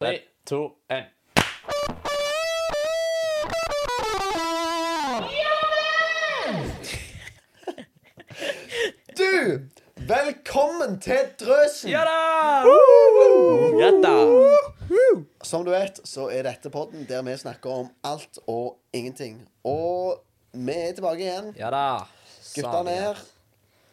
Tre, to, én. Du! Velkommen til Drøsen! Ja da! Ja da! Som du vet, så er dette podden der vi snakker om alt og ingenting. Og vi er tilbake igjen. Ja da. Guttene er her.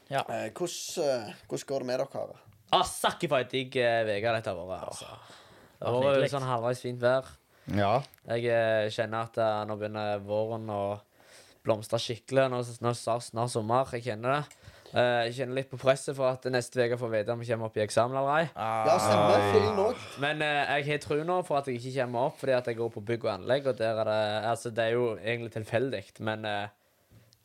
Ja. Eh, hvordan, eh, hvordan går det med dere? Ah, Sakke for ei digg eh, uke dette har vært. Altså. Det var jo nydelig. sånn halvveis fint vær. Ja. Jeg eh, kjenner at eh, nå begynner våren å blomstre skikkelig. Nå nå er snart, snart sommer. Jeg kjenner det. Eh, jeg kjenner litt på presset for at neste uke får vite om jeg kommer opp i eksamen eller ei. Ja, stemmer. Fillen òg. Men eh, jeg har tro nå for at jeg ikke kommer opp fordi at jeg går på bygg og anlegg. Og der er det Altså, det er jo egentlig tilfeldig, men eh,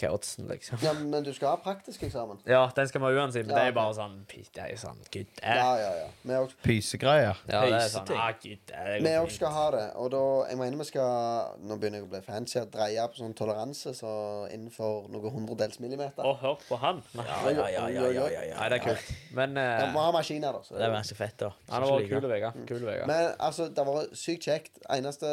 hva er oddsen, liksom? Ja, men du skal ha praktisk eksamen. Ja, den skal vi ha uansett. Men Ja, det er bare sånn py, Det er jo sånn Gud, det Ja, ja, ja. Vi òg Pysegreier. Ja, det er sånn ah, Gud, det er vi òg fint. skal ha det. Og da, jeg mener vi skal Nå begynner jeg å bli fancy og dreie på sånn toleranse, så innenfor noen hundredels millimeter. Å, hør på han. Ja, ja, ja, ja, ja, ja, ja. Nei, det er kult. Men Ja, eh, vi må ha maskiner, da. Så Det er ganske fett, da. han har vært kul uke. Kul uke. Men altså, det var sykt kjekt. Eneste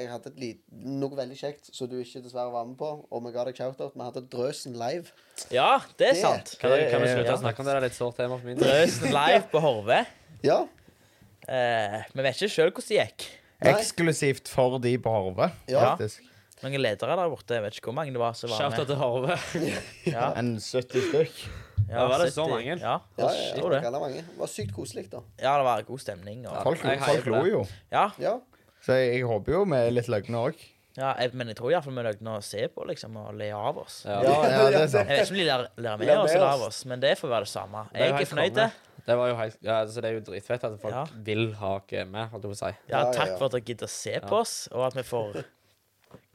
Jeg hadde et lit, noe veldig kjekt som du ikke dessverre var med på, og vi ga deg shout-out. Vi hadde Drøsen live. Ja, det er Det- sant. Kan, vi- kan vi slutte ja. å snakke om det? Det er litt sårt tema for min del. Drøsen live på Horve. Ja. Eh, vi vet ikke sjøl hvordan det gikk. Nei. Eksklusivt for de på Horve, Ja. faktisk. Mange ledere der borte. Jeg vet ikke hvor mange det var som var Shout-out med. til Horve. Ja, En 70 stykk. Ja, var det så 70. mange? Ja, Ja, ja, ja, tror det. det var mange. Det var sykt koselig, da. Ja, det var god stemning. Og, Folk, jeg heier folk på lo det. jo. ja, Ja. Så jeg, jeg håper jo vi er litt løgne òg. Ja, jeg, men jeg tror iallfall vi løgner å se på liksom, og le av oss. Ja. Ja, ja, det er sant. Jeg vet ikke om de ler, ler med oss eller av oss, men det får være det samme. Det er Jeg er helt fornøyd. det. Det var jo helt Ja, altså, det er jo dritfett at folk Ja. vil ha oss med, holdt jeg på å si. Ja, takk for at dere gidder å se på oss, og at vi får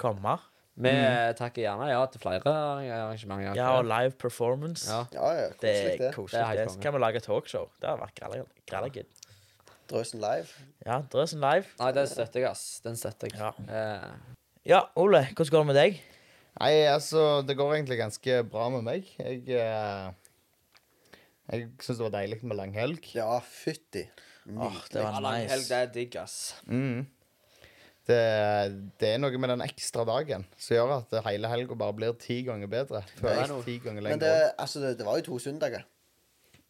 komme. Vi takker gjerne ja til flere arrangementer. Ja, og live performance. Ja. Ja, ja, Det koselig, er det. koselig. Det er helt Det kan vi lage talkshow. Det har vært grella good. Drøsen live. Ja, Drøsen live. Nei, den støtter jeg, ass. Den støtter jeg. Ja. Eh, Ja, Ole, hvordan går det med deg? Nei, altså, det går egentlig ganske bra med meg. Jeg eh, Jeg syns det var deilig med langhelg. Ja, fytti. Åh, det var nice. det er digg, ass. Mm. Det, det er noe med den ekstra dagen som gjør at hele helga bare blir ti ganger bedre. Det er Føles noe. ti ganger Men det, lenger. altså, det, det var jo to søndager.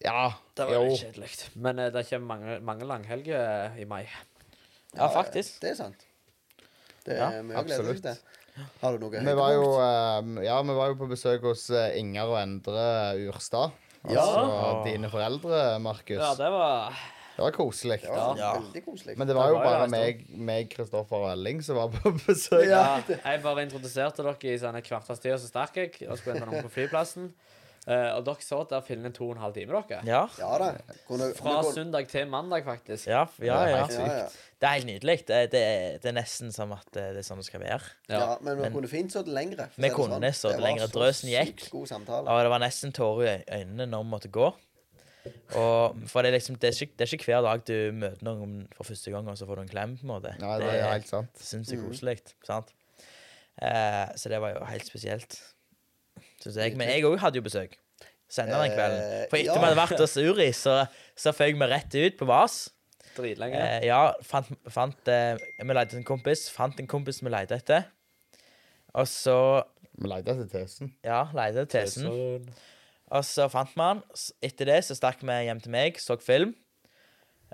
Ja, Det var jo. litt kjedelig. Men eh, det kommer mange, mange langhelger i mai. Ja, faktisk. Det er sant. Det Ja, er mye å glede seg absolutt. til. Har du noe Vi var, jo, høydepunkt? eh, ja, vi var jo på besøk hos eh, Inger og Endre Urstad. Ja. Altså dine foreldre, Markus. Ja, det var Det var koselig. Det var Ja. veldig koselig. Men det var jo Det var jo bare en meg, meg, Kristoffer og Elling som var på besøk. Ja. Ja, jeg bare introduserte dere i sånne kvarters tid, og så stakk jeg. Og skulle hente noen på flyplassen. Eh, og dere så der filmen to og en halv time, dere. Ja. Ja da. Kunne, Fra kunne- søndag til mandag, faktisk. Ja, ja, Det er ja. Det er helt nydelig. Det, det, er- det er nesten som at det, det er sånn det skal være. Ja. ja, men vi kunne fint sittet lengre. Vi det kunne sånn. sittet Det lengre. Drøsen gikk. God. Og det var nesten tårer i øynene når vi måtte gå. Og for det er liksom Det er ikke, det er ikke hver dag du møter noen for første gang, og så får du en klem, på en måte. Nei, det er helt sant. sinnssykt Mhm. koselig. Sant? Eh, så det var jo helt spesielt. Synes jeg. Men jeg òg hadde jo besøk senere den kvelden. Eh, For etter ja. vi hadde vært hos Uri, så, så føk vi rett ut på Vas. Dritlenge. Eh, ja, fant, fant eh, Vi leide en kompis. Fant en kompis vi leide etter. Og så Vi leide etter tesen. Ja, leide tesen. tesen. Og så fant vi han. Etter det så stakk vi hjem til meg, så film.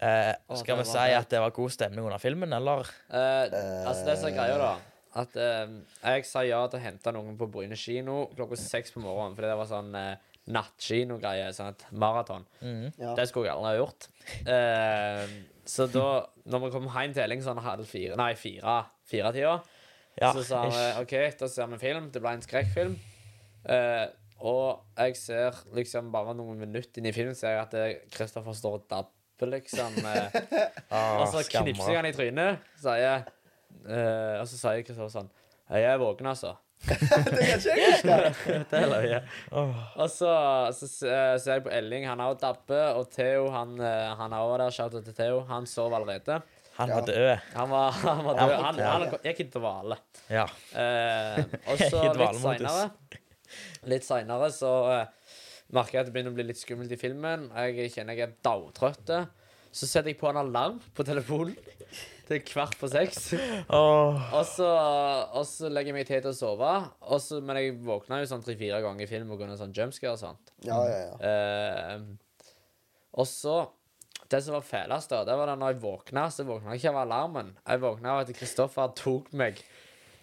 Eh, skal vi si at det var god stemning under filmen, eller? Eh, altså, det som er greia, da At eh, jeg sa ja til å hente noen på Bryne kino klokka seks på morgenen. Fordi det var sånn eh, nattkinogreie. Sånn et maraton. Mhm. Ja. Det skulle jeg aldri ha gjort. Eh, så da når vi kom hjem til Elling sånn halv fire Nei, fire fire-tida, Ja, så sa vi ish. OK, da ser vi film. Det ble en skrekkfilm. Eh, og jeg ser liksom bare noen minutter inn i filmen ser jeg at eh, Kristoffer står og dabber, liksom. Eh, Ah, og så knipser jeg han i trynet, sier eh, Og så sier Kristoffer sånn Jeg er våken, altså. det kan ikke jeg huske. Det. Og så, så eh, ser jeg på Elling, han har jo dabber, og Theo, han, eh, han er også der, shout out til Theo, han sov allerede. Han var død. Han var, han var død. Han, han gikk ikke dvale. Ja. Eh, og så litt seinere Litt seinere så eh, merker jeg at det begynner å bli litt skummelt i filmen. Jeg kjenner jeg er daudtrøtt. Så setter jeg på en alarm på telefonen. Til kvart på seks. Og så, og så legger jeg meg til til å sove. Og så, men jeg våkna jo sånn tre-fire ganger i film pga. sånn jumpscare og sånt. Ja, ja, ja. Eh, og så Det som var fælest, da, det var da når jeg våkna, så våkna jeg ikke av alarmen. Jeg våkna av at Kristoffer tok meg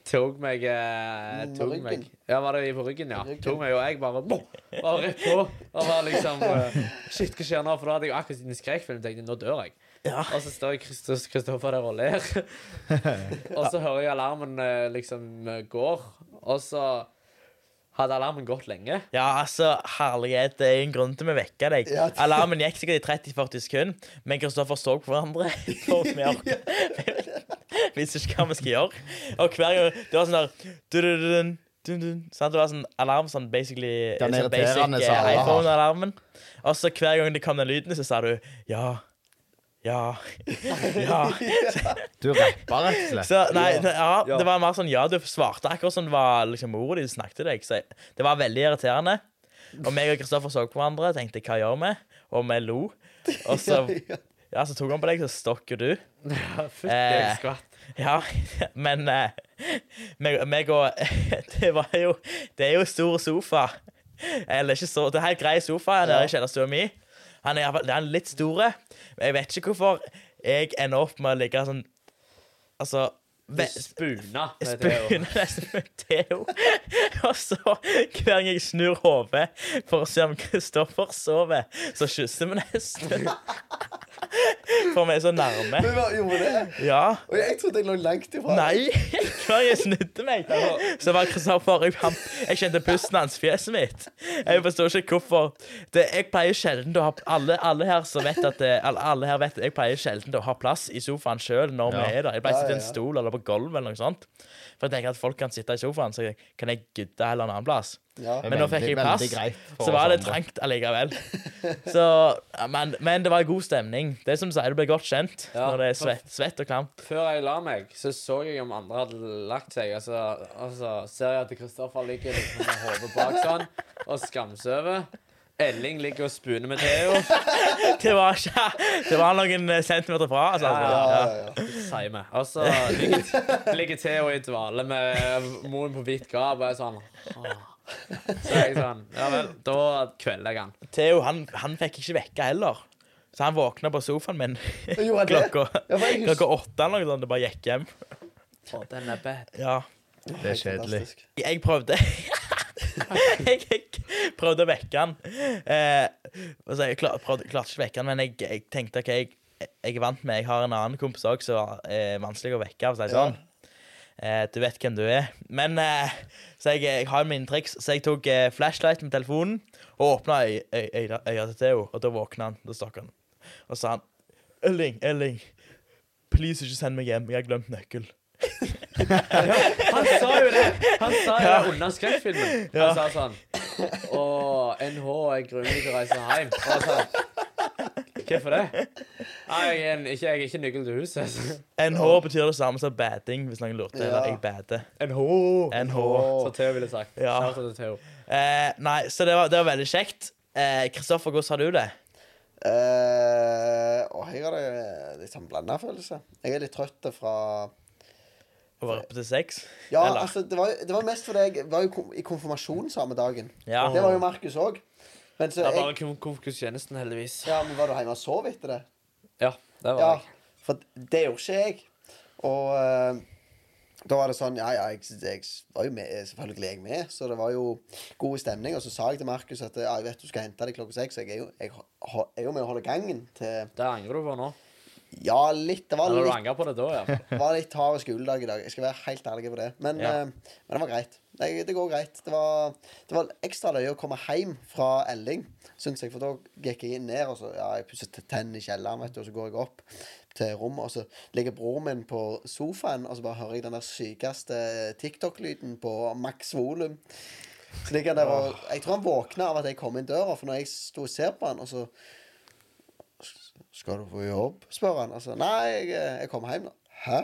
Tok meg eh, tok meg Ja, var det på ryggen, ja. Ryggen. Tok meg, og jeg bare boom, Bare rett på. Og var liksom eh, Shit, hva skjer nå? For da hadde jeg akkurat siden skrekkfilm tenkte jeg, nå dør jeg. Ja. Og så står Kristoffer der og ler. og så hører jeg alarmen eh, liksom går, og så hadde alarmen gått lenge. Ja, altså, herlighet, det er en grunn til vi vekka deg. Ja, Alarmen gikk sikkert i 30-40 sekunder, men Kristoffer så på hverandre. For vi Visste ikke hva vi skal gjøre. Og hver gang Det var sånn der sant? Det var sånn alarm, sånn basically Den sånn irriterende eh, iPhone-alarmen. Og så hver gang det kom den lyden, så sa du ja. Ja. Ja. Du rappa rett og slett. Så nei, Ja. det, ja, Ja. det var mer sånn ja, du svarte akkurat som det var liksom ordet de snakket til deg. Så det var veldig irriterende. Og meg og Kristoffer så på hverandre og tenkte hva gjør vi? Og vi lo. Og så, ja, så tok han på deg, så stokker du. Fytti, Eh. skvatt. Ja, men eh, meg, meg og Det var jo Det er jo stor sofa. Eller ikke så Det er helt grei sofa her nede i kjellerstua mi. Han er, fall- er litt store. Men jeg vet ikke hvorfor jeg ender opp med å ligge sånn Altså Spuna. Spuna. Theo. Og så, hver gang jeg snur hodet for å se om Kristoffer sover, så kysser vi nesten. For vi er så nærme. Men hva gjorde det? Ja. Og jeg trodde jeg lå langt ifra. Nei! før jeg snudde meg, så var Kristoffer jeg, han, jeg kjente pusten hans fjeset mitt. Jeg forstår ikke hvorfor. Det, jeg pleier sjelden å ha alle, alle her som vet at det, alle, her vet jeg pleier sjelden å ha plass i sofaen sjøl når vi er der. Jeg pleier å sitte i en stol eller på gulvet eller noe sånt. For jeg tenker at folk kan sitte i sofaen, så kan jeg gudde heller en annen plass. Ja. Men nå fikk jeg for så var det trangt allikevel. Så, men, men det var god stemning. Det er som du sier, du blir godt kjent Ja. når det er svett, svett og klamt. Før jeg la meg, så så jeg om andre hadde lagt seg. Og så, og så ser jeg at Kristoffer ligger liksom med hodet bak sånn og skamsover. Elling ligger og spooner med Theo. Det var ikke Det var noen eh, centimeter fra. Altså, Ja, Ja, ja. Og så ligger, ligger Theo i dvale med moren på hvitt gap og er sånn åh. Så er jeg sånn Ja vel, da kvelder jeg han. Theo han, han fikk ikke vekka heller. Så han våkna på sofaen min klokka, Ja, for klokka åtte eller noe sånt. Det bare gikk hjem. Å, den er bad. Ja. Det er kjedelig. Jeg prøvde jeg, prøvde å vekke han. Eh, altså, jeg klar, prøvde, klarte ikke å vekke han, men jeg, jeg tenkte OK, jeg, jeg er vant med Jeg har en annen kompis òg som er vanskelig å vekke. For å si det Ja. sånn. Eh, du vet hvem du er. Men eh, Så jeg, jeg har mine triks. Så jeg tok eh, flashlight med telefonen og åpna øya til Theo, og da våkna han. Da stakk han. Og sa han Elling, Elling, please ikke send meg hjem. Jeg har glemt nøkkel. Han sa jo det! Han sa jo det under skrekkfilmen. Han sa sånn Å, NH, jeg gruer meg til å reise hjem. Og jeg sa Hvorfor det? Nei, jeg er, ikke, jeg er ikke nøkkel til huset. NH betyr det samme som bading, hvis noen lurte. Ja. Eller jeg bader. NH. NH. Så Theo ville sagt. Ja. Theo. Eh, nei, så det var, det var veldig kjekt. Eh, Kristoffer, hvordan har du det? Eh, å, jeg har det litt sånn blanda følelse. Jeg er litt trøtt fra Å være oppe til seks? Ja, Eller? altså, det var, det var mest fordi jeg var jo i konfirmasjon samme dagen. Ja. Det var jo Markus òg. Men så Det er jeg, bare kon- konfirmasjonstjenesten, heldigvis. ja, men var du hjemme og sov etter det? Ja, det var Ja, jeg. for det gjorde ikke jeg. Og uh, da var det sånn Ja, ja, jeg, jeg var jo med, selvfølgelig jeg med, så det var jo god stemning. Og så sa jeg til Markus at ja, jeg vet du skal hente deg klokka seks. Jeg er jo, jeg, jeg er jo med å holde gangen til Det angrer du på nå. Ja, litt. Det var Eller du litt, angrer på det da, ja. var litt hard skoledag i dag. Jeg skal være helt ærlig på det. Men, Ja. eh, men det var greit. Det, det går greit. Det var, det var ekstra løye å komme hjem fra Elling, syns jeg. For da gikk jeg inn ned, og så ja, jeg pusset tennene i kjelleren, vet du, og så går jeg opp til rommet, og så ligger broren min på sofaen, og så bare hører jeg den der sykeste TikTok-lyden på maks volum. Så ligger han der og Jeg tror han våkna av at jeg kom inn døra, for når jeg sto og ser på han, og så skal du på jobb? spør han. Altså, nei, jeg, jeg kommer hjem nå. Hæ?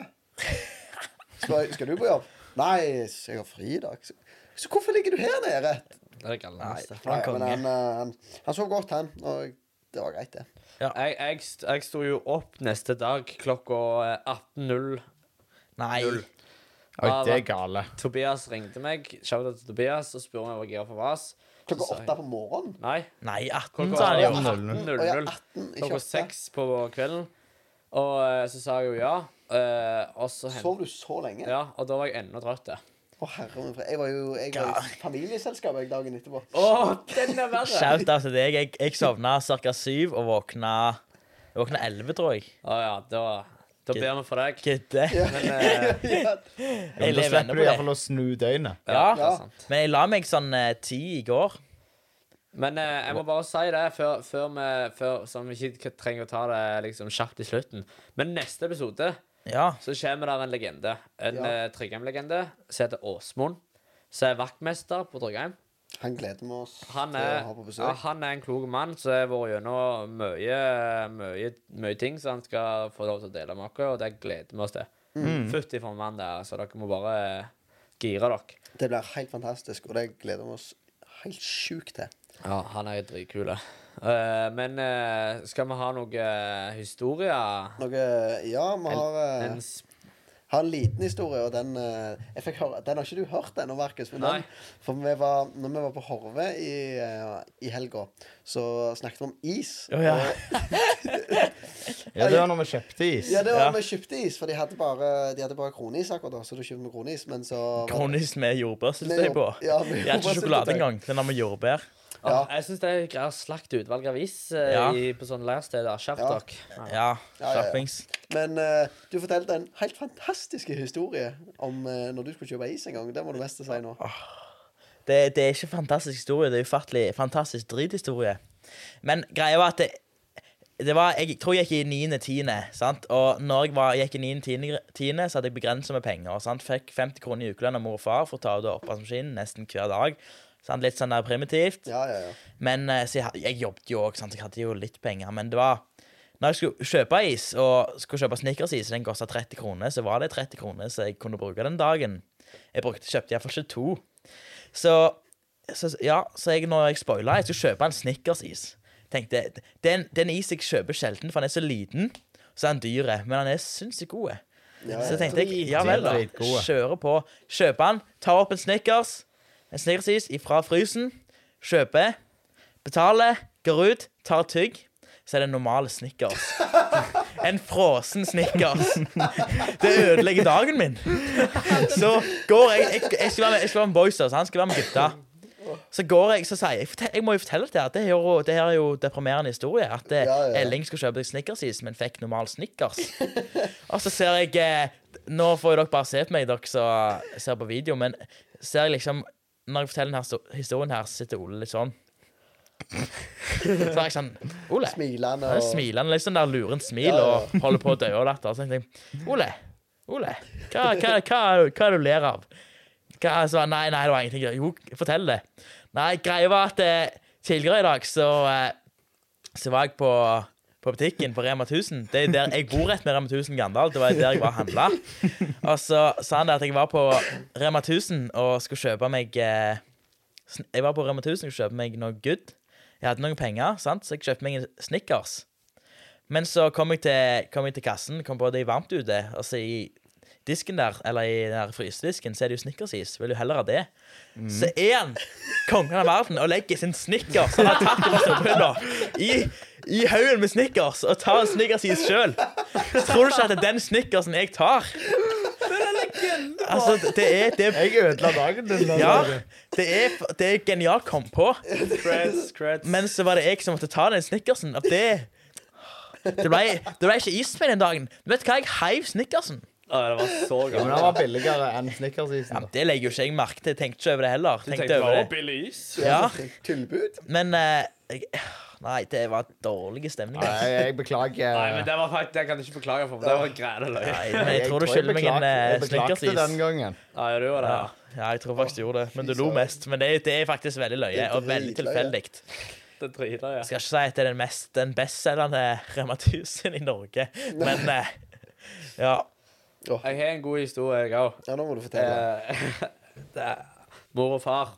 Skal, skal du på jobb? Nei, jeg har fri i dag. Så, så hvorfor ligger du her nede? Det er galneste. Nei, men han, eh, han, han sov godt, han. Og det var greit, det. Jeg, jeg, jeg sto jo opp neste dag klokka eh, 18.00. Nei. Oi, det er gale. Tobias ringte meg, til Tobias, og spurte om jeg var gira for vas. Klokka åtte på morgenen. Nei. Nei, 18, Klokka sa de jo. 18.00. Å ja, 18, Klokka seks på kvelden. Og eh, så sa jeg jo ja. eh, og så hen- Sov du så lenge? Ja, og da var jeg enda trøtt. Å, herre min fred. Jeg var jo jeg var i familieselskap jeg dagen etterpå. Å, den er verre! Shout out til deg. Jeg, jeg sovna ca. syv og våkna Jeg våkna elleve, tror jeg. Å ja, da, da ber vi for deg. Gidde. Men eh, Ja. Jeg Da lever slipper du på det. iallfall å snu døgnet. Ja. det er sant. Men jeg la meg sånn eh, ti i går. Men eh, jeg må bare si det før, før vi før, Sånn vi ikke trenger å ta det liksom kjapt i slutten. Men neste episode Ja. så kommer der en legende. En Ja. ja. Tryggheim-legende som heter Åsmund. Som er vaktmester på Tryggheim. Han gleder vi oss Han til er, å ha på ja, besøk. han er en klok mann som har vært gjennom mye, mye, mye ting som han skal få lov til å dele med oss, og det gleder vi oss til. Mm. Fytti for en mann det er, så dere må bare gire dere. Det blir helt fantastisk, og det gleder vi oss helt sjukt til. Ja, han er dritkul. Uh, men uh, skal vi ha noe uh, historie? Noe Ja, vi har, En s- har en liten historie, og den eh, jeg fikk høre, Den har ikke du hørt ennå, Markus. Men den, for vi var, når vi var på Horve i, eh, i helga, så snakket vi om is. Oh, ja. Ja, det var når vi kjøpte is. Ja, det var Ja. vi kjøpte is, for de hadde bare, de hadde bare kronis akkurat da. Så du kjøpte med kronis, men så Kronis med jordbærsyltetøy jord- på. ja, med Jeg har ikke sjokolade engang. Den har med jordbær. Ja. Å, Jeg syns det er greier slakt utvalg av is eh, Ja. i, på sånne leirsteder. Skjerp Ja. dere. Ja. Ja, Ja. Men eh, du fortalte en helt fantastisk historie om eh, når du skulle kjøpe is en gang. Det må du mest si nå. Det, det er ikke fantastisk historie, det er ufattelig fantastisk drithistorie. Men greia var at det, det var, Jeg tror jeg gikk i 9. tiende, sant? Og når jeg var, gikk i 9. tiende, tiende, så hadde jeg begrensa med penger. Sant? Fikk 50 kroner i ukelønn av mor og far for å ta ut oppvaskmaskinen nesten hver dag. Sant? Litt sånn der primitivt. Ja, ja, ja. Men eh, så jeg, jeg jobbet jo òg, jeg hadde jo litt penger. Men det var Når jeg skulle kjøpe is, og skulle kjøpe Snickers-is, den kosta 30 kroner, så var det 30 kroner så jeg kunne bruke den dagen. Jeg brukte, kjøpte iallfall ikke to. Så, så ja, så jeg, når jeg spoila Jeg skulle kjøpe en Snickers-is. Tenkte, Den, den is jeg kjøper sjelden, for han er så liten. Så er han dyr, men han er sinnssykt god. Ja, Så tenkte jeg, ja vel da, Kjøre på. Kjøper han, ta opp en Snickers, en Snickers-is ifra frysen, kjøper, betaler, går ut, tar tygg, så er det en normal Snickers. En frossen Snickers. Det ødelegger dagen min. Så går jeg Jeg, jeg skal være med, jeg skal være med boysa, han skal være med gutta. Så går jeg, så sier jeg Jeg må jo fortelle til deg Det, er jo, det her er jo deprimerende historie. At eh, Ja, ja. Elling skulle kjøpe Snickers-is, men fikk normal Snickers. Og så ser jeg eh, Nå får dere bare se på meg, dere som ser på video, men ser jeg liksom Når jeg forteller denne historien her, så sitter Ole litt sånn. Så er jeg sånn Ole. Smilende og smilende, litt sånn der lurent smil, Ja, ja. og holder på å dø av latter. Så tenkte jeg Ole, Ole, hva, hva, hva, hva er det du ler av? Hva, så, nei, nei, det var ingenting. Jo, fortell det. Nei, greia var at eh, tidligere i dag så, eh, så var jeg på, på butikken på Rema 1000. Det er der, jeg bor rett med Rema 1000 Gandal. Det var der jeg var og handla. Og så sa han det at jeg var på Rema 1000 og skulle kjøpe meg eh, Jeg var på Rema 1000 og skulle kjøpe meg noe good. Jeg hadde noen penger, sant? så jeg kjøpte meg en Snickers. Men så kom jeg til, kom jeg til kassen, kom på det er varmt ute, og så i disken der, eller i den frysedisken, så er det jo Snickers-is. Vil du heller ha det? Så er han kongen av verden og legger sin Snickers han har tatt fra storbyhylla i, i haugen med Snickers og tar en Snickers-is sjøl. Tror du ikke at det er den Snickersen jeg tar? Altså, det er, det er Jeg ødela dagen din. den Ja, det er, det er genialt kom på. Creds, creds. Men så var det jeg som måtte ta den Snickersen. Det Det ble, det ble ikke is den dagen. Men vet du hva, jeg heiv Snickersen. Å, det var så galt. men den var billigere enn Ja, Snickers-isen. da. det legger jo ikke jeg merke til. Tenkte ikke over det heller. Du Tenkte tenkte over det. billig is? Ja, Tilbud. men uh, jeg, Nei, det var dårlig stemning. Nei, altså. jeg, jeg beklager. Nei, men det var faktisk, det kan ikke beklage for, det var græne løy. Nei, men jeg tror du skylder meg en eh, Jeg beklagte den gangen. Ja, du gjorde det, Ja. ja. jeg tror faktisk du gjorde det. Men du lo mest. Men det, det er faktisk veldig løye, og veldig tilfeldig. Det driter ja. Jeg skal ikke si at det er den, mest, den bestselgende Rema 1000 i Norge, men eh, ja. Jeg har en god historie, jeg òg. Ja, nå må du fortelle. Eh, det mor og far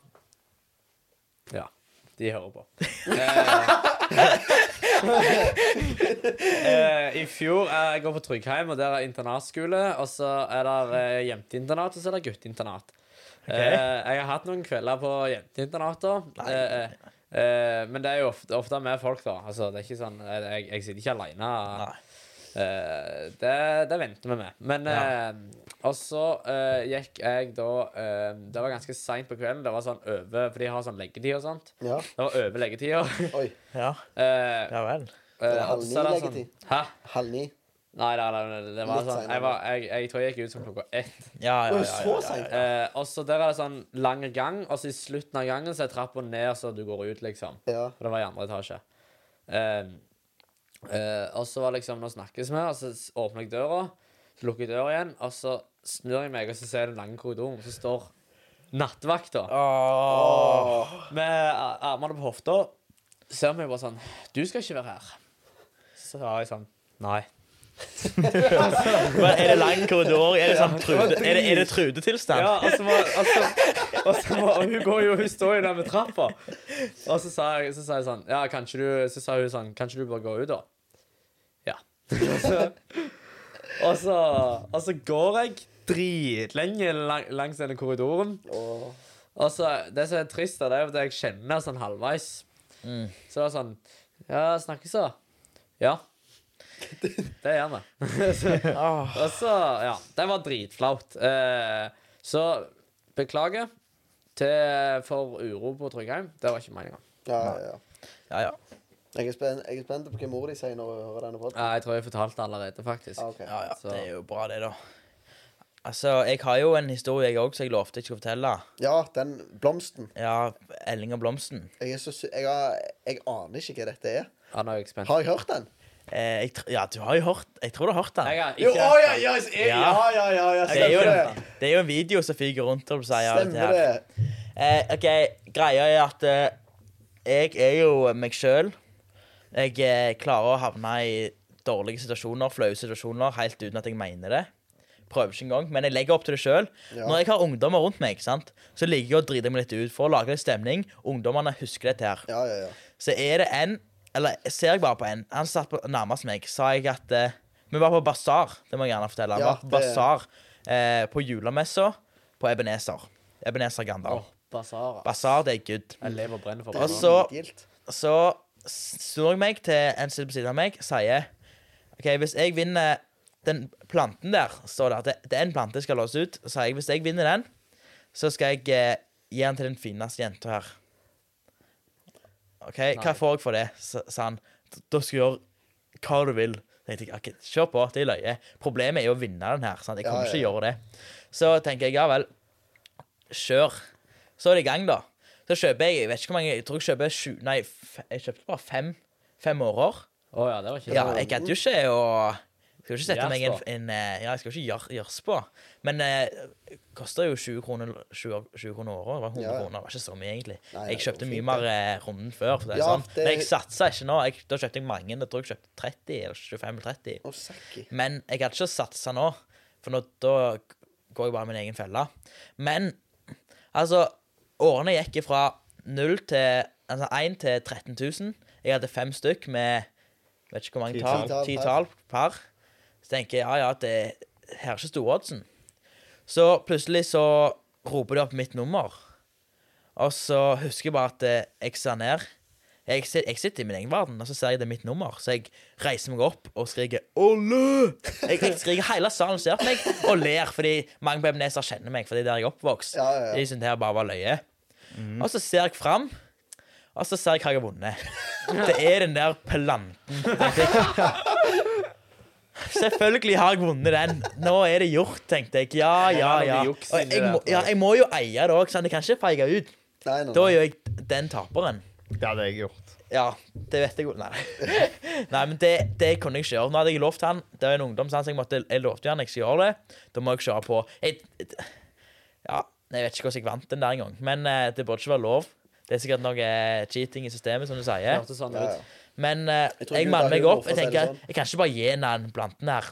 de hører på. Eh, Eh, I fjor eh, Jeg går på Tryggheim, og der er internatskole. Og så er det uh, jenteinternat, og så er det gutteinternat. Eh, jeg har hatt noen kvelder på jenteinternater. Eh, eh, eh, men det er jo ofte, ofte med folk, da. Altså, det er ikke sånn Jeg, jeg sitter ikke aleine. Nei. Eh, det, det venter vi med. Men eh, Og så uh, gikk jeg da eh, Det var ganske seint på kvelden. Det var sånn over For de har sånn leggetid og sånt. Ja. Det var over leggetida. Oi. Ja, Eh, ja vel. eh, halv ni så er leggetid? Sånn, Hæ? Halv ni. Nei, nei, nei, nei, det var Litt sånn jeg, var, jeg, jeg tror jeg gikk ut som klokka ett. Ja, ja, ja, ja, ja. Eh, og så der er det sånn lang gang, og så i slutten av gangen så er trappa ned så du går ut, liksom. Ja. For det var i andre etasje. Eh, eh, og så var liksom Nå snakkes vi, og så åpner jeg døra, så lukker jeg døra igjen, og så snur jeg meg, og så ser jeg den lange korridoren, og så står nattvakta Åh. med a- armene på hofta. Ser meg bare sånn Du skal ikke være her. Så sa jeg sånn Nei. Men er det lang korridor? Er det sånn trude, er det, er det trudetilstand? Ja, og så må, og så, og hun går jo, hun står jo der med trappa. Og så sa jeg, så sa jeg sånn Ja, kanskje du Så sa hun sånn Kanskje du bare går ut, da? Ja. Og så, og så, går jeg dritlenge lang, langs denne korridoren. Og så Det som er trist, det er at jeg kjenner sånn halvveis. Mm. Så det er sånn Ja, snakkes da. Ja. Det gjør vi. Så- og så, ja, det var dritflaut. Eh, så beklager til, for uro på Tryggheim. Det var ikke meninga. ja, ja, ja. Ja, ja. Jeg er, spent, jeg er spent på hva mor di sier når hun hører denne podden. Jeg tror jeg fortalte allerede, faktisk. Ah, ok. ja, ja. Så- Det er jo bra, det, da. Altså, jeg har jo en historie, jeg òg, som jeg lovte jeg skulle fortelle. Ja, den blomsten. Ja, Elling og blomsten. Jeg, er så, sy- jeg, har, jeg aner ikke hva dette er. Ja, nå er jeg spent. Har jeg hørt den? Eh, jeg, tr- ja, du har jo hørt Jeg tror du har hørt den. Jeg har Jo, ikke å, ja, ja, ja, Ja. ja, ja, ja, Det er, jo det. det er jo en video som fyker rundt og sier Stemmer det. det. Eh, OK, greia er at eh, jeg er jo meg sjøl. Jeg eh, klarer å havne i dårlige situasjoner, flaue situasjoner, helt uten at jeg mener det. Prøver ikke engang, men jeg legger opp til det sjøl. Ja. Når jeg har ungdommer rundt meg, sant, så liker jeg å drite meg litt ut for å lage litt stemning. Ungdommene husker dette her. Ja, ja, ja. Så er det en Eller ser jeg bare på en. Han satt på, nærmest meg. Sa jeg at eh, Vi var på basar. Det må jeg gjerne fortelle. Vi Ja, var på det- basar eh, på julemessa på Ebenezer. Ebenezer Gandal. Åh, Basara. Basar, det er good. Jeg lever og brenner for Og så-. Så snur jeg meg til en som sitter på siden av meg, sier OK, hvis jeg vinner den planten der, står det at det, det er en plante jeg skal låse ut. Så sier jeg hvis jeg vinner den, så skal jeg eh, gi den til den fineste jenta her. OK, hva får jeg for det? Sa han. Da skal du gjøre hva du vil. Jeg tenkte, ok, Kjør på, det er løye. Problemet er jo å vinne den her. Sant? Jeg kommer Ja, ja, ikke gjøre det. Så tenker jeg ja vel, kjør. Så er det i gang, da. Så kjøper jeg jeg vet ikke hvor mange, jeg tror jeg kjøper sju Nei, jeg kjøpte bare fem, fem årer. Å ja, det var ikke Ja, jeg gadd jo ikke å Skal ikke sette meg en, en eh, Ja, jeg skal ikke gjørs på. Men eh, koster jo 20 kroner 20, 20 kroner året. Det var 100 Ja. kroner. Det var ikke så mye, egentlig. Nei, jeg kjøpte mye mer eh, runden før. For det er Ja, sånn. det- Men jeg satsa ikke nå. Jeg, da kjøpte jeg mange. Jeg tror jeg kjøpte 30 eller 25 eller 30. Å, Saki. Men jeg hadde ikke satsa nå, for nå, da går jeg bare i min egen felle. Men altså Årene gikk fra 0 til Altså 1 til 13 000. Jeg hadde fem stykk med vet ikke hvor mange tall. Ti tall per. Så tenker jeg ja, ja, det her er ikke storoddsen. Så plutselig så roper de opp mitt nummer. Og så husker jeg bare at eh, jeg ser ned. Jeg, jeg sitter i min egen verden, og så ser jeg det er mitt nummer. Så jeg reiser meg opp og skriker 'Olle!' Jeg, jeg skriker hele salen ser på meg og ler, fordi mange på Ebenezer kjenner meg, Fordi er der jeg er oppvokst. Ja, ja, ja. De syntes det her bare var løye. Og så ser jeg fram, og så ser jeg hva jeg har vunnet. Det er den der planten. Selvfølgelig har jeg vunnet den. Nå er det gjort, tenkte jeg. Ja, ja, ja. Og jeg, må, ja, jeg må jo eie det òg, så jeg kan ikke feige ut. Nei, nei, Da er jo jeg den taperen. Det hadde jeg gjort. Ja, det vet jeg jo. Nei, Nei men det, det kunne jeg ikke gjøre. Nå hadde jeg lovt han Det er en ungdom, så jeg, måtte, jeg lovte han jeg skal gjøre det. Da må jeg kjøre på. Jeg, ja, jeg vet ikke hvordan jeg vant den der engang, men eh, det burde ikke være lov. Det er sikkert noe eh, cheating i systemet, som du sier. Det sånn Ja, ut. ja. Men eh, Jeg jeg manner meg opp. Jeg tenker, sånn. jeg kan ikke bare gi den planten her.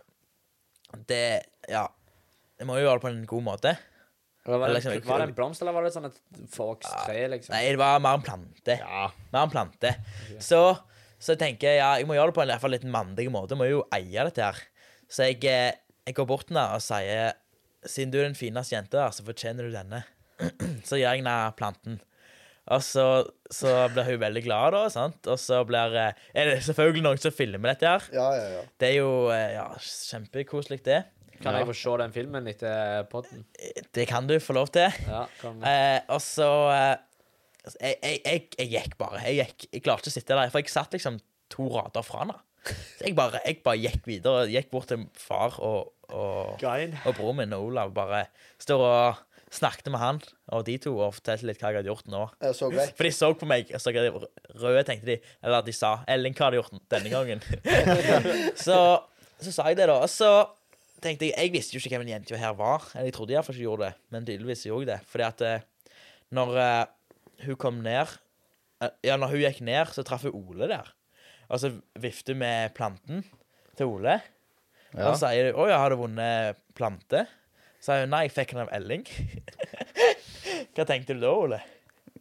Det Ja. Jeg må jo gjøre det på en god måte. Var det, Liksom, var det en blomst, eller var det sånn et fokstre, liksom? Nei, det var mer en plante. Ja. Mer en plante. Så Så jeg tenker ja, jeg må gjøre det på en i hvert fall litt mandig måte. Jeg må jo eie dette her. Så jeg, eh, jeg går bort til henne og sier Siden du er den fineste jenta der, så fortjener du denne. så gir jeg henne planten. Og så, så blir hun veldig glad, da. sant? Og så blir eh, Er det selvfølgelig noen som filmer dette her. Ja, ja, ja. Det er jo eh, ja, kjempekoselig, det. Kan Ja. jeg få se den filmen etter podden? Det kan du få lov til. Ja, kan Eh, og så eh, jeg, jeg, jeg, jeg gikk bare. Jeg, gikk, jeg klarte ikke å sitte der, for jeg satt liksom to rader fra henne. Så jeg bare, jeg bare gikk videre. Gikk bort til far og, og, og broren min og Olav. Bare står og snakket med han og de to og fortalte litt hva jeg hadde gjort nå. Så. For de så på meg, og så jeg røde, tenkte de. Eller de sa 'Elling, hva har du gjort denne gangen?' så, så sa jeg det, da. Og så tenkte jeg Jeg visste jo ikke hvem den jenta her var. Eller jeg trodde iallfall ikke gjorde det, men tydeligvis gjorde jeg det. Fordi at eh, når uh, hun kom ned uh, Ja, når hun gikk ned, så traff hun Ole der. Og så vifter hun med planten til Ole. Ja. Og så sier hun 'Å ja, har du vunnet plante?' Så sier hun 'Nei, jeg fikk den av Elling'. Hva tenkte du da, Ole?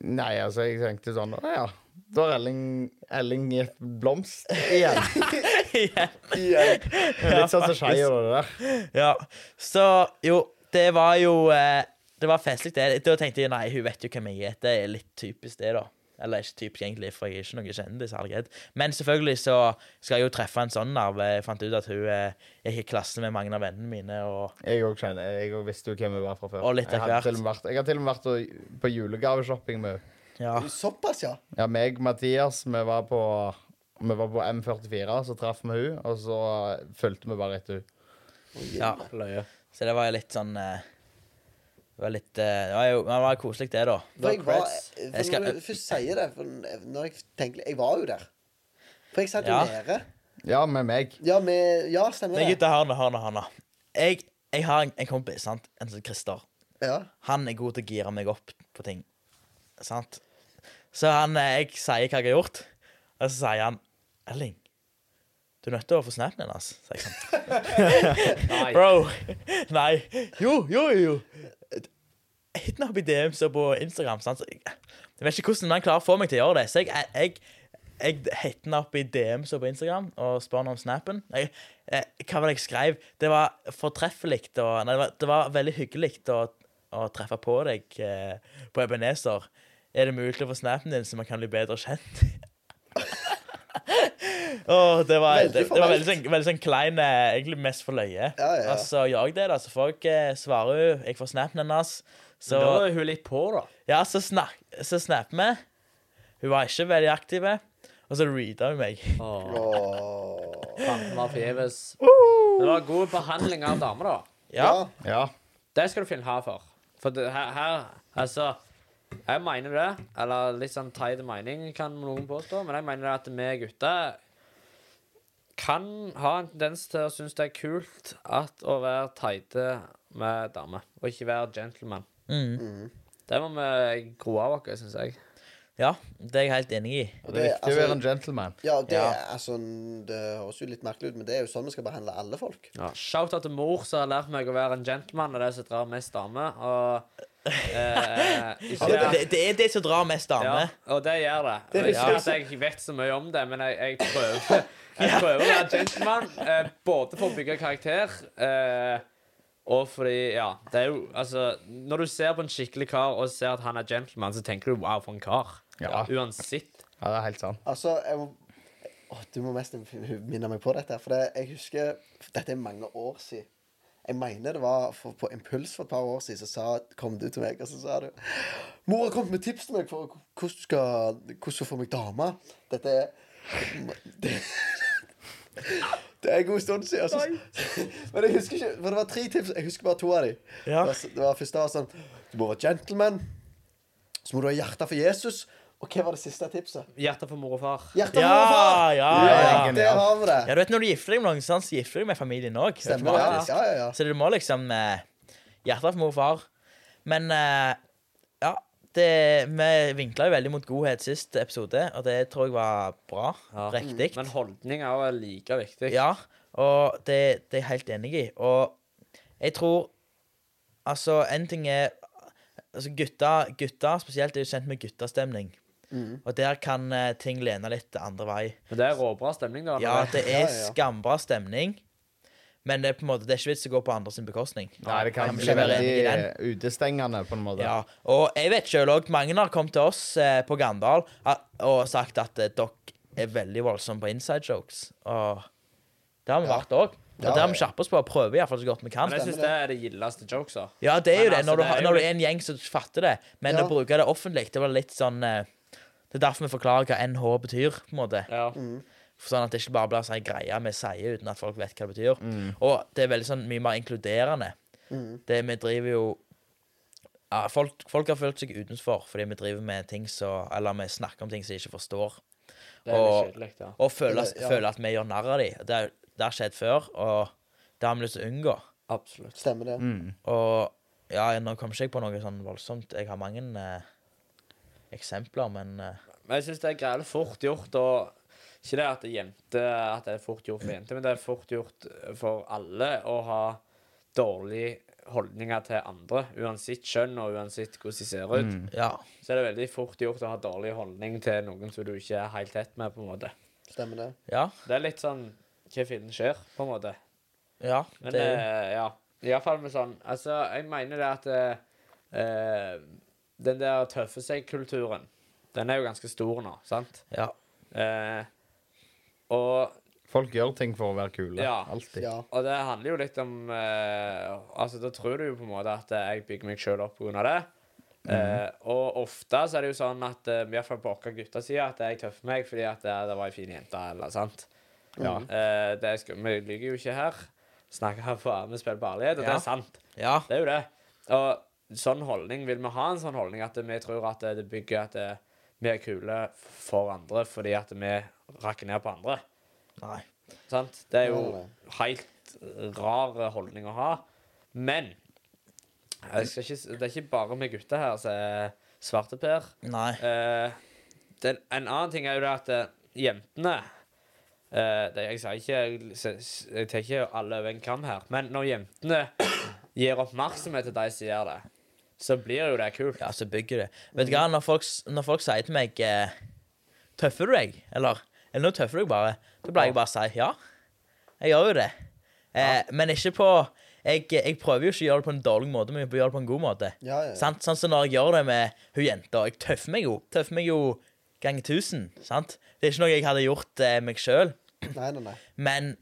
Nei, altså, jeg tenkte sånn ja. Da har Elling, Elling gitt blomst igjen. igjen. Igjen. Litt sånn som skeier og det der. Ja, så jo, det var jo eh, Det var festlig, det. Da tenkte jeg nei, hun vet jo hvem jeg er. Det er litt typisk, det, da. Eller ikke typisk, egentlig, for jeg er ikke noen kjendis. herregud. Men selvfølgelig så skal jeg jo treffe en sånn arv. Jeg fant ut at hun eh, gikk i klasse med mange av vennene mine. og Jeg òg kjenner Jeg òg visste jo hvem hun var fra før. Og litt jeg, har til og med vært, jeg har til og med vært på julegaveshopping med henne. ja, Såpass, ja. Ja, meg og Mathias, vi var på vi var på M44, så traff vi hun, og så fulgte vi bare etter hun. ja. Løye. Så det var jo litt sånn eh, Det var litt eh, Det var jo det var koselig, det, da. For jeg var, for Jeg skal- Når du først sier det for når jeg tenker, Jeg var jo der. For jeg satt jo Ja. nede. Ja, med meg. Ja, med, ja stemmer Men det. gutta, hør nå, hør nå. hør nå. Jeg, jeg har en, en kompis, sant? en som heter Christer. Ja. Han er god til å gire meg opp på ting. Sant? Så han, eh, jeg sier hva jeg har gjort, og så sier han Elling, du er nødt til å få snappen altså. sier jeg sånn. Nei. Bro. Nei. Jo, jo, jo. Hit meg opp i DMs og på Instagram. Sant? Så jeg, jeg vet ikke hvordan man klarer å få meg til å gjøre det. Så jeg, jeg, jeg henne opp i DMs og på Instagram og spør om snappen. Jeg, jeg, hva var det jeg skrev? Det var fortreffelig og Nei, det var, det var veldig hyggelig å, å treffe på deg eh, på Ebenezer. Er det mulig å få snappen din, så man kan bli bedre kjent? Oh, det var, Veldig det, det var veldig, sånn, veldig sånn klein eh, Egentlig mest for løye. Ja, ja. ja. så gjør jeg det, da. Så folk eh, svarer jo. Jeg får snappen hennes. Så Da er hun litt på, da. ja, så, snak, så snapper vi. Hun var ikke veldig aktiv. Og så reada hun meg. Fanten var forgjeves. Det var god behandling av damer, da. Ja. Ja. Det skal du finne her for. For det, her, her Altså, jeg mener det. Eller litt sånn teit mening, kan noen påstå. Men jeg mener det at vi gutter kan ha en tendens til å synes det er kult at å være teite med damer, og ikke være gentleman. Mm. Det må vi gro av oss, syns jeg. ja, det er jeg helt enig i. Og det er viktig å være en gentleman. ja, det, Ja. er altså, det høres jo litt merkelig ut, men det er jo sånn vi skal behandle alle folk. Ja. Shout-out til mor som har lært meg å være en gentleman, og det som drar mest damer. Og eh, ikke Det, det, det er det som drar mest Ja, og det gjør det. Det er ikke at jeg vet så mye om det, men jeg, jeg prøver Jeg prøver å være gentleman, eh, både for å bygge karakter eh, og fordi Ja, det er jo Altså, når du ser på en skikkelig kar og ser at han er gentleman, så tenker du wow, for en kar. Ja. Uansett. Ja, det er helt sant. Altså, jeg må å, Du må mest minne meg på dette. For det, jeg husker Dette er mange år siden. Jeg mener det var for, på Impuls for et par år siden, så sa, kom du til meg og så sa du 'Mor har kommet med tips til meg for hvordan du skal Hvordan du får meg dame.' Dette er det, det er en god stund siden. Altså. Men jeg husker ikke For det var tre tips. Jeg husker bare to av dem. Ja. Det, var, det var første var sånn Du må være gentleman. Så må du ha hjerte for Jesus. Og hva var det siste tipset? Hjerte for mor og far. Hjerte for Ja, mor og far! ja, Ja, ja. har vi det. Ja, du vet Når du gifter deg med noen, så gifter du deg med familien òg. Ja, ja, ja. Så du må liksom eh, Hjertet for mor og far. Men eh, det, Vi vinkla jo veldig mot godhet sist episode, og det tror jeg var bra. Ja. Riktig. Men holdning er jo like viktig. Ja, og det, det er jeg helt enig i. Og jeg tror Altså, en ting er Altså, gutter, gutter spesielt er jo kjent med guttastemning. Og der kan eh, ting lene litt andre vei. Men det er råbra stemning, da. Ja, det er skambra stemning, men det er på en måte, det er ikke vits å gå på andres bekostning. Nei, det kan Kan bli i veldig utestengende, på en måte. Ja, og jeg vet sjøl òg, mange har kommet til oss eh, på Gandal og sagt at eh, dere er veldig voldsomme på inside jokes. Og det har vi Ja. vært òg. Og Ja, det har vi skjerpet oss på å prøve iallfall så godt vi kan. Men jeg syns det er det gildeste jokesa. Ja, det er jo Men det, når altså, du, det er er jo du er en gjeng som fatter det. Men Ja. å bruke det offentlig, det var litt sånn eh, Det er derfor vi forklarer hva NH betyr, på en måte. Ja. For sånn at det ikke bare blir sånn greie vi sier uten at folk vet hva det betyr. Og det er veldig sånn mye mer inkluderende. Det vi driver jo ja, folk, folk har følt seg utenfor fordi vi driver med ting så Eller vi snakker om ting som de ikke forstår. Det er Og- kjedelig, ja. Og føler, Eller, ja. føler at vi gjør narr av dem. Det, det har skjedd før, og det har vi lyst til å unngå. Absolutt. Stemmer det. Mm. Og ja, nå kommer ikke jeg på noe sånn voldsomt. Jeg har mange eh, eksempler, men eh, Men jeg syns det er greit fort gjort og Ikke det at det jente At det er fort gjort for jenter, men det er fort gjort for alle å ha dårlige holdninger til andre. Uansett kjønn og uansett hvordan de ser ut. ja. Så er det veldig fort gjort å ha dårlig holdning til noen som du ikke er helt tett med. på en måte. Stemmer det. Ja. Det er litt sånn hva fillen skjer, på en måte. ja Men det, eh, ja. Iallfall med sånn Altså, jeg mener det at eh, eh, Den der tøffe seg-kulturen, den er jo ganske stor nå, sant? ja. Eh, og, Folk gjør ting for å være kule. Ja. Alltid. Ja. og det handler jo litt om eh, Altså, da tror du jo på en måte at eh, jeg bygger meg sjøl opp pga. det. Eh, og ofte så er det jo sånn at uh, i hvert fall på vår gutteside at jeg tøffer meg fordi at det, det var ei en fin jente, eller sant. Ja. Eh, det skal, vi lyver jo ikke her. Snakker her for vi spiller på ærlighet, og det er sant. ja. Det er jo det. Og sånn holdning vil vi ha en sånn holdning at vi tror at det bygger at det, vi er kule for andre fordi at vi rakker ned på andre. Nei. Sant? Det er jo helt rar holdning å ha. Men jeg skal ikke, det er ikke bare vi gutter her som er svarteper. Nei. Eh, den, en annen ting er jo det at eh, jentene eh, det, Jeg sier ikke jeg, jeg tar ikke alle over en kam her, men når jentene gir oppmerksomhet til de som gjør det, så blir jo det kult. Ja, så bygger det. Vet du hva, når folk, når folk sier til meg eh, Tøffer du deg? Eller, eller nå tøffer du deg bare. Da pleier jeg bare å si ja. Jeg gjør jo det. Eh, Men ikke på jeg, jeg prøver jo ikke å gjøre det på en dårlig måte, men jeg prøver å gjøre det på en god måte. Ja, ja, ja. Sant? Sånn som når jeg gjør det med hun jenta. Jeg tøffer meg jo. Tøffer meg jo ganger tusen. Sant? Det er ikke noe jeg hadde gjort eh, meg sjøl, men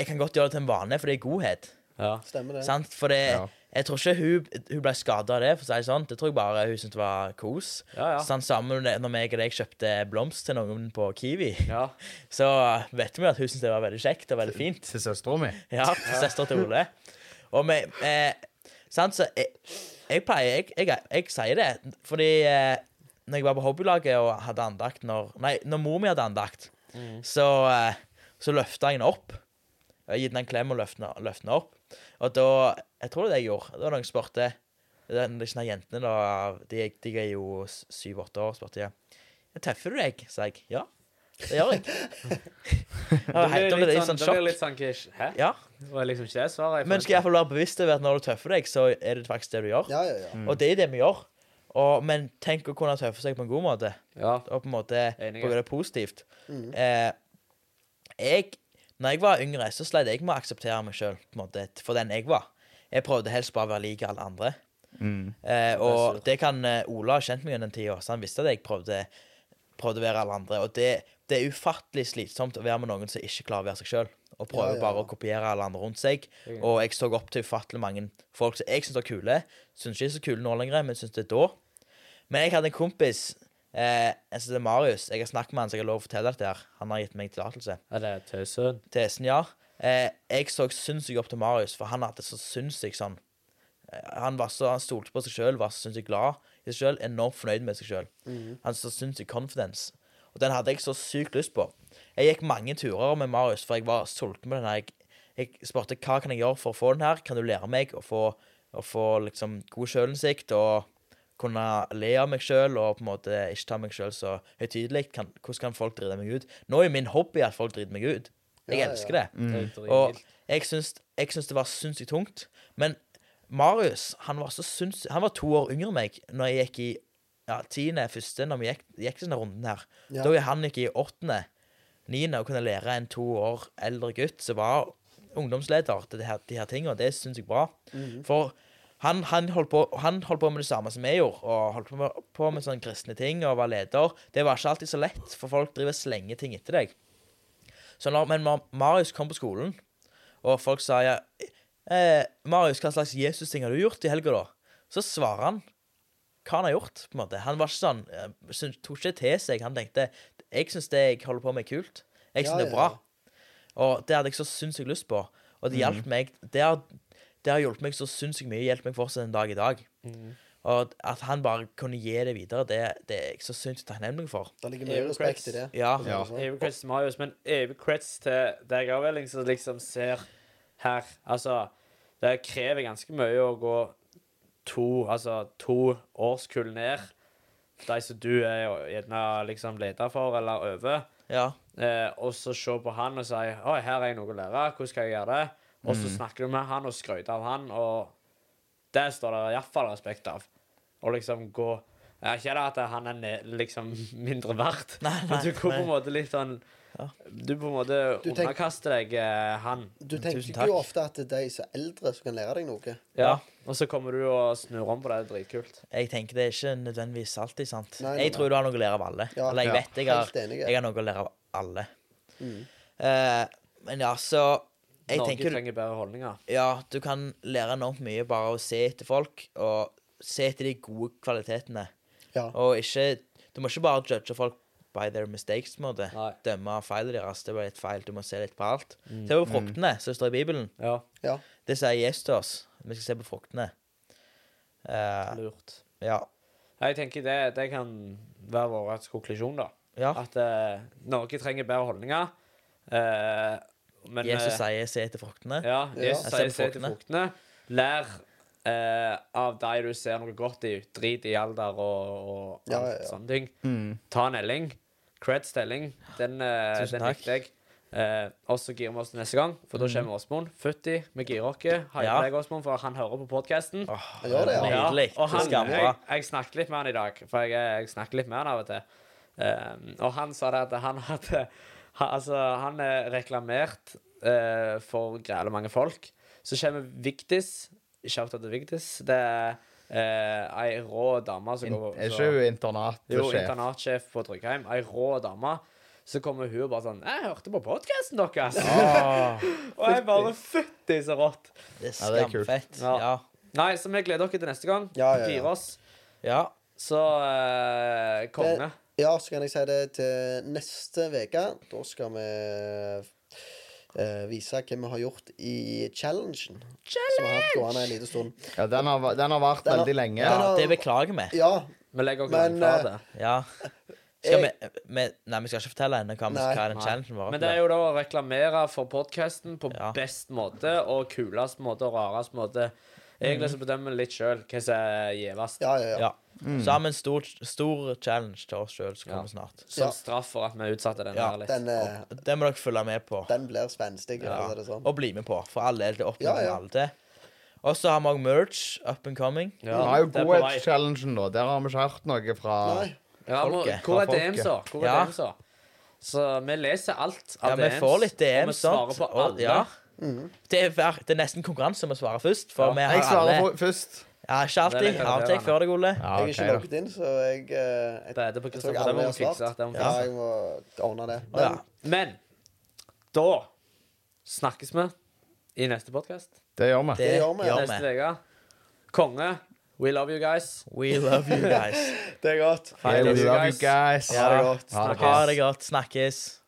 jeg kan godt gjøre det til en vane, for det er godhet. Ja. Stemmer det. Sant? For det, Ja. jeg tror ikke hun, hun ble skada av det, for å si det sånn. Det tror jeg bare hun syntes var kos. Ja, ja. Sånn med når når meg og deg kjøpte blomst til noen på Kiwi, ja. så vet vi at hun syntes det var veldig kjekt og veldig fint. Til søstera mi. Ja, søster til Ole. Og vi eh, Sant, så jeg, jeg pleier jeg, jeg, jeg sier det fordi eh, når jeg var på hobbylaget og hadde andakt når Nei, når mor mi hadde andakt, så, eh, så løfta jeg henne opp. Jeg har gitt henne en klem og løfta henne opp. Og da Jeg tror det er det jeg gjorde. Da var noen som spurte den- ikke de jentene, da, de, de er jo syv-åtte år, spurte jeg. «Ja, Tøffer du deg? sa jeg. Ja, det gjør jeg. Det blir er litt sånn sånn, litt sånn. Hæ? Ja. Det var liksom ikke det svaret. jeg Men skal jeg iallfall være bevisst over at når du tøffer deg, så er det faktisk det du gjør. Ja, ja, ja. Og det er det vi gjør. Og, men tenk å kunne tøffe seg på en god måte, Ja. og på en måte bruke det positivt. Eh, jeg, når jeg var yngre, så sleit jeg med å akseptere meg sjøl for den jeg var. Jeg prøvde helst bare å være lik alle andre. Eh, og det kan eh, Ola ha kjent meg under den tida, så han visste at jeg prøvde, prøvde å være alle andre. Og det, det er ufattelig slitsomt å være med noen som ikke klarer å være seg sjøl, og prøver Ja, ja, bare å kopiere alle andre rundt seg. Og jeg så opp til ufattelig mange folk som jeg syns var kule. Syns ikke er så kule nå lenger, men syns det er da. Men jeg hadde en kompis, eh, en det er Marius. Jeg har snakket med han, så jeg har lov å fortelle dette. her. Han har gitt meg tillatelse. Er det tøysøn? Tesen, ja. Eh, jeg så sinnssykt opp til Marius, for han hadde så sinnssykt sånn eh, Han var så, han stolte på seg sjøl, var så sinnssykt glad i seg sjøl, enormt fornøyd med seg sjøl. Han hadde så sinnssykt confidence. Og den hadde jeg så sykt lyst på. Jeg gikk mange turer med Marius, for jeg var sulten på den. Jeg, jeg spurte hva kan jeg gjøre for å få den her. Kan du lære meg å få, å få liksom god sjølinnsikt og kunne le av meg sjøl og på en måte ikke ta meg sjøl så høytidelig? Hvordan kan folk drite meg ut? Nå er min hobby at folk driter meg ut. Jeg Ja, ja. elsker det. Mm. Og jeg syns, jeg syns det var sinnssykt tungt. Men Marius han var så sinnssykt Han var to år yngre enn meg når jeg gikk i ja, tiende, første, når vi gikk, gikk denne runden her. Ja. Da han gikk i åttende, niende, og kunne lære en to år eldre gutt som var ungdomsleder til de her, de her tingene, det syns jeg bra. Mm. For han, han, holdt på, han holdt på med det samme som jeg gjorde, og holdt på med, på med sånne kristne ting og var leder. Det var ikke alltid så lett, for folk driver og slenger ting etter deg. Så når, men Marius kom på skolen, og folk sa ja, eh, 'Marius, hva slags Jesus-ting har du gjort i helga, da?' Så svarer han hva han har gjort. på en måte. Han var ikke sånn, han tok ikke til seg. Han tenkte 'Jeg syns det jeg holder på med, er kult. Jeg syns Ja, det er bra'. ja. Og det hadde jeg så sinnssykt lyst på. Og det hjalp meg Det har, det har hjulpet meg så sinnssykt mye. Hjulpet meg fortsatt en dag i dag. Og at han bare kunne gi det videre, det, det er jeg så sinnssykt takknemlig for. Det ligger mye respekt i det. Ja. Ja. Evig creds til Marius, men evig creds til deg òg, Elling, som liksom ser her Altså, det krever ganske mye å gå to, altså, to årskull ned. De som du er gjerne liksom leder for, eller over. Ja. Eh, og så se på han og si Oi, her er jeg noe å lære. Hvordan skal jeg gjøre det? Og så snakker du med han og skryter av han, og det står det iallfall respekt av. Å liksom gå ja, Ikke det at han er liksom mindre verdt, Nei, men du nei, går på en måte litt sånn Ja. Du på en måte Du tenk- underkaster deg eh, han. Du tenker Tusen jo ofte at det er de som er eldre, som kan lære deg noe. Ja. Og så kommer du og snur om på det. Det er dritkult. Jeg tenker det er ikke nødvendigvis alltid sant. Nei, nei, jeg tror du har noe å lære av alle. Ja. Eller jeg Ja. vet jeg har, jeg har noe å lære av alle. Mm. Uh, men ja, så jeg Norge tenker trenger bedre holdninger. Ja, du kan lære enormt mye bare av å se etter folk, og se etter de gode kvalitetene. Ja. Og ikke Du må ikke bare judge folk by their mistakes, på en måte. Nei. Dømme feilene deres. Det var litt feil. Du må se litt på alt. Mm. Se på fruktene, som står i Bibelen. Ja, ja. Det sier Jesus til oss. Vi skal se på fruktene. Uh, lurt. ja. Jeg tenker det, det kan være vår konklusjon, da. ja. At uh, Norge trenger bedre holdninger. Eh, men Jesus eh, sier 'se etter fruktene'. Ja. Jesus sier se etter fruktene. Lær eh, av de du ser noe godt i. Drit i alder og, og alt Ja, ja, sånne ting. Mm. Ta en Elling. Creds til Elling. Den, eh, den likte jeg. Eh, og så girer vi oss neste gang, for da kommer Åsmund. Futti med girokke. Heier Ja. deg, Åsmund, for han hører på podkasten. Oh, ja, ja. Og han, jeg, jeg snakket litt med han i dag, for jeg, jeg snakker litt med han av og til. Um, og han sa det at han hadde han, Altså, han er reklamert eh, for græle mange folk. Så kommer Vigdis. Shout-out til Vigdis. Det er uh, ei rå dame som går er ikke hun jo, internatsjef? internatsjef på Tryggheim. Ei rå dame. Så kommer hun og bare sånn 'Jeg hørte på podkasten deres!' Ah, og jeg bare Fytti så rått. det er det skamfett. Ja. Ja. Nei, så vi gleder dere til neste gang. Ja, ja, ja. Fire oss. ja. Så eh, konge. Ja, så kan jeg si det til neste uke. Da skal vi eh, vise hva vi har gjort i challengen. Som har hatt gående en liten stund. Ja, den har, den har vært Den har- veldig lenge. Den ja, har- det beklager vi. Ja. Vi legger oss Men, fra eh, det. Ja. Skal vi, Jeg, vi Nei, vi skal ikke fortelle henne hva, vi- Nei. hva den challengen vår Men det er jo da å reklamere for podkasten på Ja. best måte og kulest måte og rarest måte. Egentlig så bedømmer vi litt sjøl hva som er gjevest. ja, ja, ja. Ja. Så har vi en stor, stor challenge til oss sjøl som Ja. kommer snart. Som Ja. straff for at vi utsatte den Ja, her litt. Den, eh, Det må dere følge med på. den blir spenstig. Sånn. Og bli med på, for alle det opplever alle det. Og så har vi òg merch up and coming. Ja, Vi har jo er godhetschallengen, da. Der har vi ikke hørt noe fra Nei. Folket. hvor er DM, så? Hvor er Ja. DM, så? Så vi leser alt av Ja, vi får litt DM, og vi svarer på alt alle. Ja. Mhm. Det er, det er nesten konkurranse om å svare først, for Ja. vi Jeg svarer alle først. Ja, ikke alltid. litt Av og til før deg, Ole. Ja, Jeg er ikke logget inn, så jeg, eh, jeg Det er det på Jeg tror jeg Kristoffer. Det aldri må har vi fikse. Det Ja, jeg må ordne det. Men, ja. Men da snakkes vi i neste podkast. Det gjør vi. Det gjør vi, Neste uke. Konge. We love you guys. We love you guys. det er godt. Hei, Hey, we love you love guys. guys. Ha det godt. Ha det godt. Snakkes.